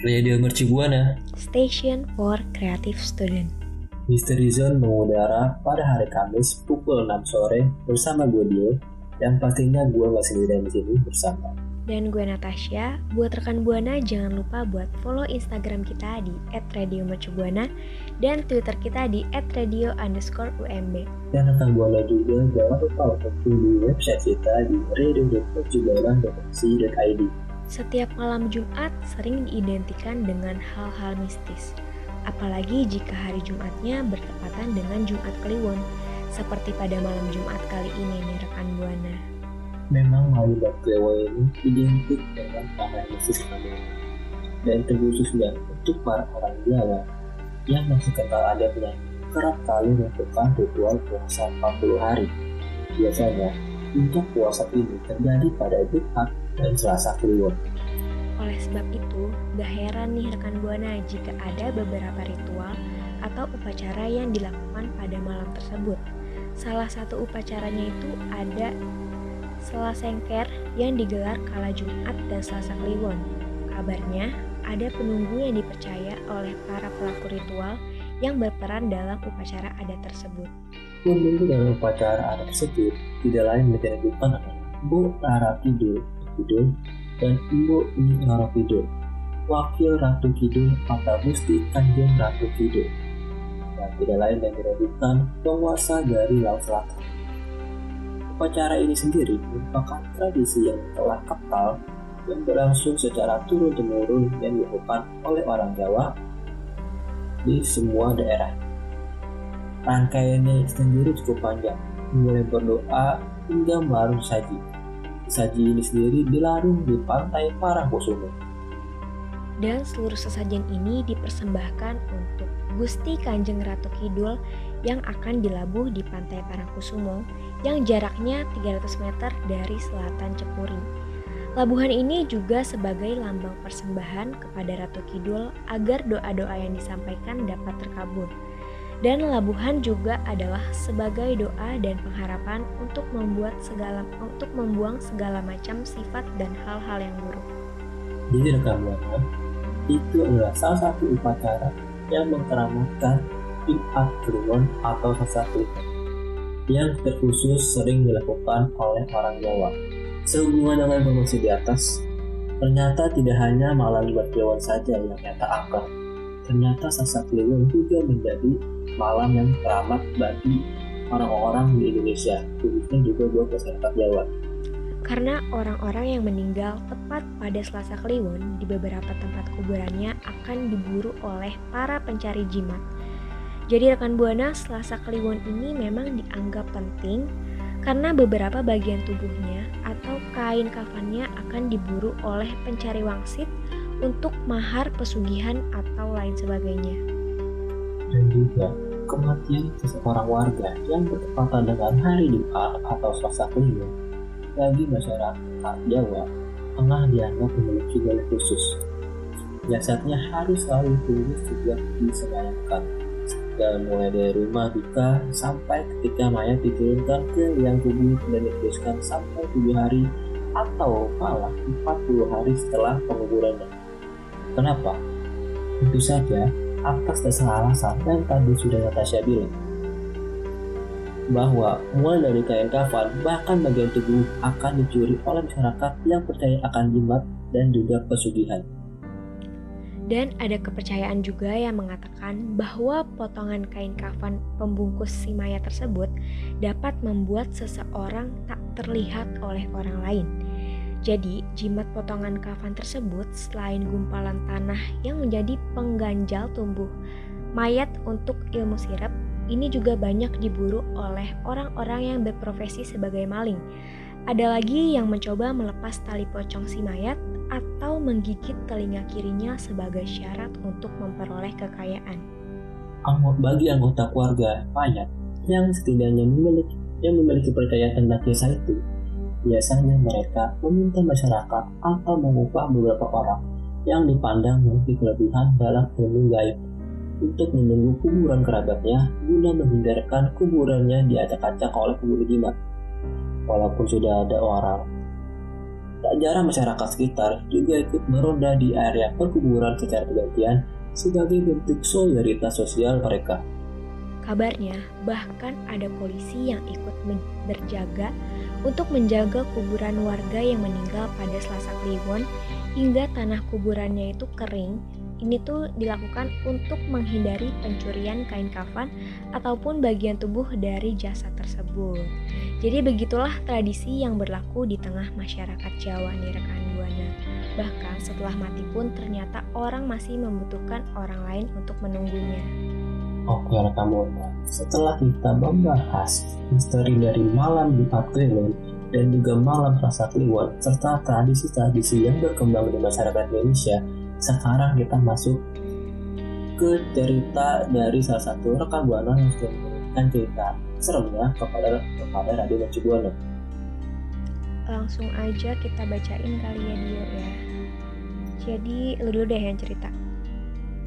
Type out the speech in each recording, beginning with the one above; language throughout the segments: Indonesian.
Radio Merci Buana. Station for Creative Student. Misteri Zone mengudara pada hari Kamis pukul 6 sore bersama gue Dio yang pastinya gue gak sendirian di sini bersama Dan gue Natasha, buat rekan Buana jangan lupa buat follow Instagram kita di @radiomercubuana dan Twitter kita di @radio underscore UMB. dan rekan Buana juga jangan lupa untuk kunjungi website kita di radio.perjugalan.co.id Setiap malam Jumat sering diidentikan dengan hal-hal mistis. Apalagi jika hari Jumatnya bertepatan dengan Jumat Kliwon, seperti pada malam Jumat kali ini nih rekan Buana. Memang Melayu Baklewa ini identik dengan tanah mistis kami dan terkhususnya untuk para orang Jawa yang masih kenal ada yang kerap kali melakukan ritual puasa 40 hari. Biasanya, puncak puasa ini terjadi pada Jumat dan Selasa Kliwon. Oleh sebab itu, gak heran nih rekan Buana jika ada beberapa ritual atau upacara yang dilakukan pada malam tersebut. Salah satu upacaranya itu ada Selasengker yang digelar kala Jumat dan Selasa Kliwon. Kabarnya, ada penunggu yang dipercaya oleh para pelaku ritual yang berperan dalam upacara adat tersebut. Penunggu dalam upacara adat tersebut tidak lain menunjukkan adalah Bu Rara Kidul, Kidul dan Ibu Rara Kidul, Wakil Ratu Kidul atau Gusti Kanjeng Ratu Kidul, dan tidak lain yang diragukan penguasa dari Laut Selatan. Upacara ini sendiri merupakan tradisi yang telah kental yang berlangsung secara turun-temurun yang dilakukan oleh orang Jawa di semua daerah. Rangkaiannya sendiri cukup panjang, mulai berdoa hingga melarung saji. Saji ini sendiri dilarung di pantai Parangkusumo. Dan seluruh sesajen ini dipersembahkan untuk Gusti Kanjeng Ratu Kidul yang akan dilabuh di pantai Parangkusumo yang jaraknya 300 meter dari selatan Cepuri. Labuhan ini juga sebagai lambang persembahan kepada Ratu Kidul agar doa-doa yang disampaikan dapat terkabul. Dan labuhan juga adalah sebagai doa dan pengharapan untuk membuat segala untuk membuang segala macam sifat dan hal-hal yang buruk. Jadi rekam buana itu adalah salah satu upacara yang mengkeramatkan Jumat Kliwon atau Kliwon yang terkhusus sering dilakukan oleh orang Jawa. Sehubungan dengan informasi di atas, ternyata tidak hanya malam Jumat Kliwon saja yang nyata angker. Ternyata Selasa Kliwon juga menjadi malam yang teramat bagi orang-orang di Indonesia, khususnya juga buat masyarakat Jawa. Karena orang-orang yang meninggal tepat pada Selasa Kliwon di beberapa tempat kuburannya akan diburu oleh para pencari jimat. Jadi rekan Buana, Selasa Kliwon ini memang dianggap penting karena beberapa bagian tubuhnya atau kain kafannya akan diburu oleh pencari wangsit untuk mahar pesugihan atau lain sebagainya. dan juga kematian seseorang warga yang bertepatan dengan hari Jumat atau Selasa Kliwon bagi masyarakat Jawa tengah dianggap memiliki garis khusus. Jasadnya harus selalu tulus sejak disemayamkan dan mulai dari rumah duka sampai ketika mayat diturunkan ke liang kubur dan diteruskan sampai 7 hari atau malah 40 hari setelah penguburannya. Kenapa? Tentu saja atas dasar alasan yang tadi sudah Natasha bilang bahwa mulai dari kain kafan bahkan bagian tubuh akan dicuri oleh masyarakat yang percaya akan jimat dan juga pesugihan. Dan ada kepercayaan juga yang mengatakan bahwa potongan kain kafan pembungkus si mayat tersebut dapat membuat seseorang tak terlihat oleh orang lain. Jadi, jimat potongan kafan tersebut selain gumpalan tanah yang menjadi pengganjal tumbuh mayat untuk ilmu sirap, ini juga banyak diburu oleh orang-orang yang berprofesi sebagai maling. Ada lagi yang mencoba melepas tali pocong si mayat atau menggigit telinga kirinya sebagai syarat untuk memperoleh kekayaan. Bagi anggota keluarga mayat yang setidaknya memiliki yang memiliki percaya tentang kisah itu, biasanya mereka meminta masyarakat atau mengubah beberapa orang yang dipandang memiliki kelebihan dalam ilmu gaib untuk menunggu kuburan kerabatnya guna menghindarkan kuburannya diacak-acak oleh pemburu jimat. Walaupun sudah ada orang Tak jarang masyarakat sekitar juga ikut meronda di area perkuburan secara bergantian sebagai bentuk solidaritas sosial mereka. Kabarnya, bahkan ada polisi yang ikut berjaga untuk menjaga kuburan warga yang meninggal pada Selasa Kliwon hingga tanah kuburannya itu kering ini tuh dilakukan untuk menghindari pencurian kain kafan ataupun bagian tubuh dari jasad tersebut. Jadi begitulah tradisi yang berlaku di tengah masyarakat Jawa nih rekan Buana. Bahkan setelah mati pun ternyata orang masih membutuhkan orang lain untuk menunggunya. Oke rekan Buana, setelah kita membahas misteri dari malam di Kliwon dan juga malam rasa Kliwon serta tradisi-tradisi yang berkembang di masyarakat Indonesia, sekarang kita masuk ke cerita dari salah satu rekan buana yang sudah memberikan cerita seremnya kepada kepada Radio Mercu Buana. Langsung aja kita bacain kali ya Dio ya. Jadi lu dulu deh yang cerita.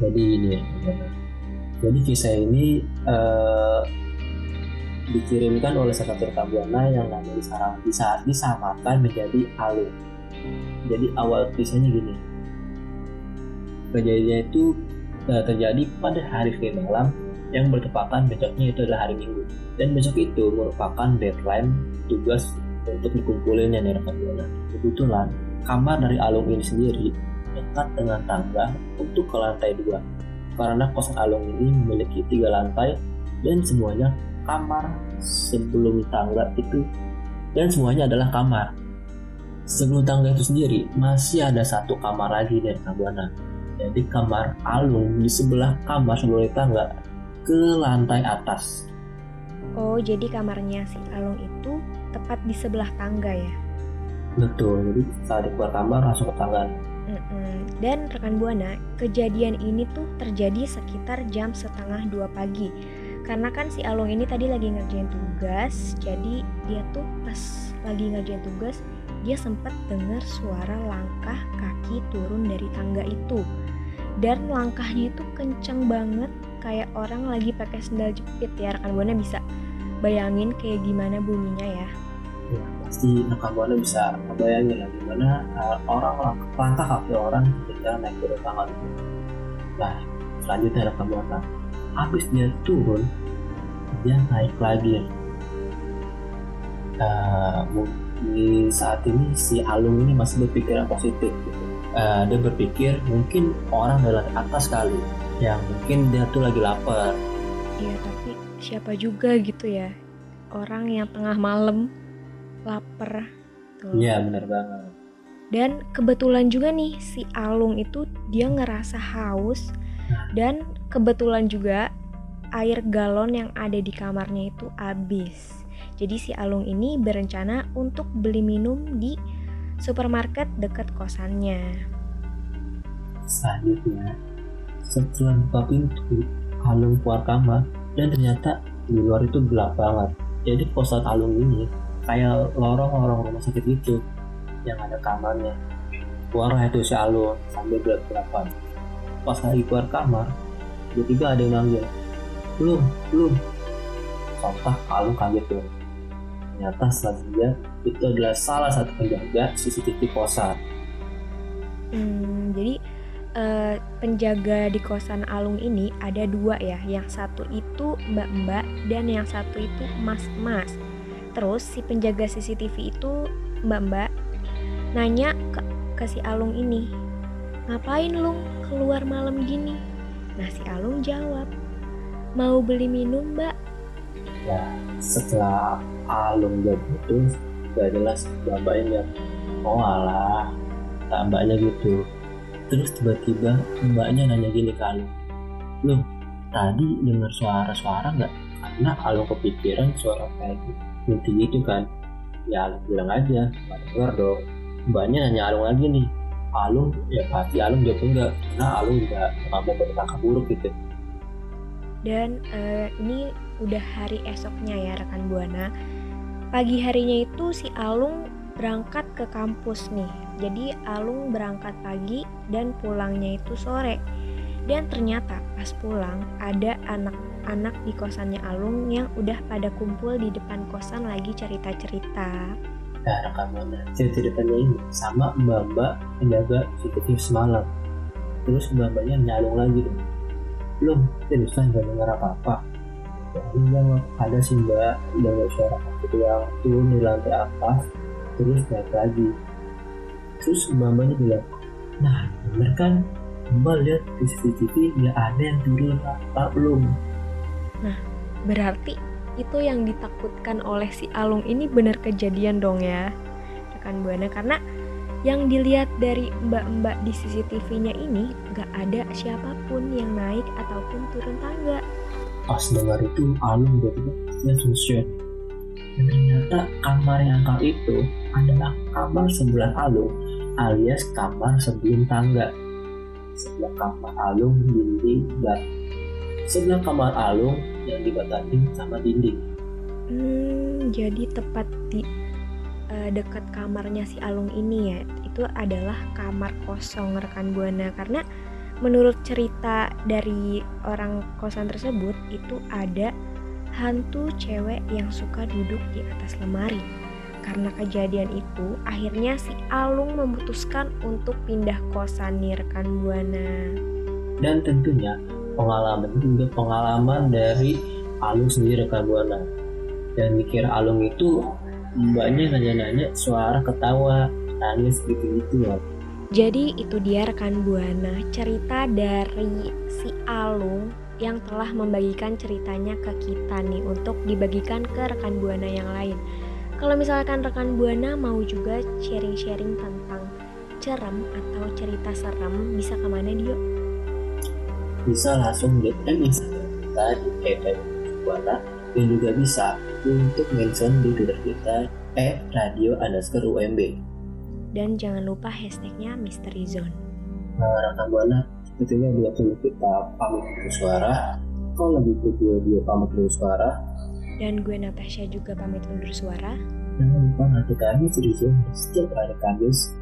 Jadi ini ya. Jadi kisah ini uh, dikirimkan oleh salah satu rekan buana yang namanya bisa disamakan menjadi Alun. Jadi awal kisahnya gini Kejadian itu uh, terjadi pada hari Senin malam yang bertepatan besoknya itu adalah hari Minggu. Dan besok itu merupakan deadline tugas untuk dikumpulin yang buana. Kebetulan kamar dari Alung ini sendiri dekat dengan tangga untuk ke lantai dua. Karena kosan Alung ini memiliki tiga lantai dan semuanya kamar sebelum tangga itu dan semuanya adalah kamar. Sebelum tangga itu sendiri masih ada satu kamar lagi dari Buana jadi kamar Alung di sebelah kamar sebelum tangga ke lantai atas. Oh, jadi kamarnya si Alung itu tepat di sebelah tangga ya? Betul, jadi saat keluar kamar langsung ke tangga. Dan rekan Buana, kejadian ini tuh terjadi sekitar jam setengah dua pagi. Karena kan si Alung ini tadi lagi ngerjain tugas, jadi dia tuh pas lagi ngerjain tugas, dia sempat dengar suara langkah kaki turun dari tangga itu. Dan langkahnya itu kenceng banget kayak orang lagi pakai sendal jepit ya rekan buana bisa bayangin kayak gimana bunyinya ya ya pasti rekan buana bisa ngebayangin lah gimana uh, orang langkah kaki orang ketika naik turun tangga itu nah selanjutnya rekan buana habis dia turun dia naik lagi. Uh, di saat ini si Alung ini masih berpikiran positif gitu. Uh, dia berpikir mungkin orang dari atas kali. Yang mungkin dia tuh lagi lapar. Iya tapi siapa juga gitu ya. Orang yang tengah malam lapar. Iya benar banget. Dan kebetulan juga nih si Alung itu dia ngerasa haus dan kebetulan juga air galon yang ada di kamarnya itu habis. Jadi si Alung ini berencana untuk beli minum di supermarket dekat kosannya. Selanjutnya, setelah buka pintu, Alung keluar kamar dan ternyata di luar itu gelap banget. Jadi kosan Alung ini kayak lorong-lorong rumah sakit itu yang ada kamarnya. Keluar itu si Alung sambil gelap-gelapan. Pas lagi keluar kamar, tiba-tiba ada yang manggil, belum, belum. Sontak Alung kaget tuh Ternyata selanjutnya itu adalah salah satu penjaga CCTV kosan. Hmm, jadi uh, penjaga di kosan Alung ini ada dua ya. Yang satu itu mbak-mbak dan yang satu itu mas-mas. Terus si penjaga CCTV itu mbak-mbak nanya ke, ke si Alung ini, ngapain Lung keluar malam gini? Nah si Alung jawab, mau beli minum mbak. Ya setelah Alung udah putus gak jelas bapaknya lihat oh alah mbaknya gitu terus tiba-tiba mbaknya nanya gini ke Alung loh tadi dengar suara-suara nggak karena Alung kepikiran suara kayak gitu gitu kan ya bilang aja nggak denger dong. Mbaknya nanya Alung lagi nih Alung? Ya pasti Alung jawab enggak. Karena Alung nggak mau berkata buruk gitu. Dan uh, ini udah hari esoknya ya rekan buana. Pagi harinya itu si Alung berangkat ke kampus nih. Jadi Alung berangkat pagi dan pulangnya itu sore dan ternyata pas pulang ada anak-anak di kosannya Alung yang udah pada kumpul di depan kosan lagi cerita-cerita Nah, rekaman ceritanya ini sama mbak-mbak penjaga CCTV semalam. Terus mbak-mbaknya nyalung lagi dong. Belum, seriusan gak dengar apa-apa. Ya, jawab, ada sih mbak, dengar suara itu yang turun di lantai atas, terus naik lagi. Terus mbak-mbaknya bilang, nah bener kan mbak lihat di CCTV nggak ada yang turun apa belum nah berarti itu yang ditakutkan oleh si Alung ini benar kejadian dong ya rekan buana karena yang dilihat dari mbak-mbak di CCTV-nya ini gak ada siapa pun yang naik ataupun turun tangga. Pas dengar itu Alung berarti langsung shock. Dan ternyata kamar yang kali itu adalah kamar sebelah Alung alias kamar sebelum tangga. Sebelah kamar Alung dinding dan sebelah kamar Alung yang dibatasin sama dinding. Hmm, jadi tepat di uh, dekat kamarnya si Alung ini ya itu adalah kamar kosong rekan buana karena menurut cerita dari orang kosan tersebut itu ada hantu cewek yang suka duduk di atas lemari. Karena kejadian itu, akhirnya si Alung memutuskan untuk pindah kosan nih rekan Buana. Dan tentunya pengalaman itu juga pengalaman dari Alung sendiri rekan Buana. Dan mikir Alung itu mbaknya nanya-nanya suara ketawa, nangis gitu-gitu ya. Jadi itu dia rekan Buana cerita dari si Alung yang telah membagikan ceritanya ke kita nih untuk dibagikan ke rekan Buana yang lain. Kalau misalkan rekan Buana mau juga sharing-sharing tentang cerem atau cerita serem, bisa ke mana Dio? Bisa langsung DM Instagram kita di Buana dan juga bisa untuk mention di Twitter kita at radio underscore UMB. Dan jangan lupa hashtagnya Mystery Zone. Nah, rekan Buana, sepertinya dua kita pamit bersuara. Kalau lebih video dia pamit bersuara, dan gue Natasha juga pamit undur suara. Jangan lupa nanti kami Zoom setiap hari Kamis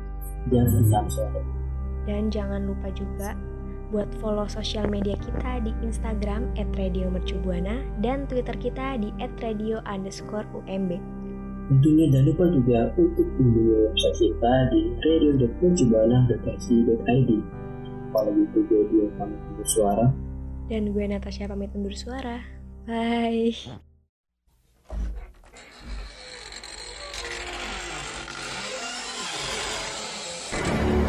jam 6 sore. Dan jangan lupa juga buat follow sosial media kita di Instagram @radiomercubuana dan Twitter kita di @radio_umb. Tentunya jangan lupa juga untuk kunjungi website kita di radio.mercubuana.ac.id. Kalau gitu gue dia pamit undur suara. Dan gue Natasha pamit undur suara. Bye.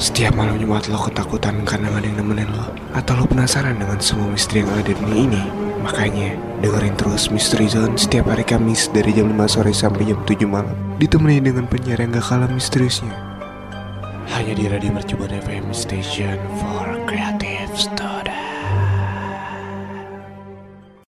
Setiap malam Jumat lo ketakutan karena gak ada yang nemenin lo. Atau lo penasaran dengan semua misteri yang ada di dunia ini. Makanya dengerin terus Misteri Zone setiap hari Kamis dari jam 5 sore sampai jam 7 malam. Ditemani dengan penyiar yang gak kalah misteriusnya Hanya di Radio Mercubuana FM Station for Creative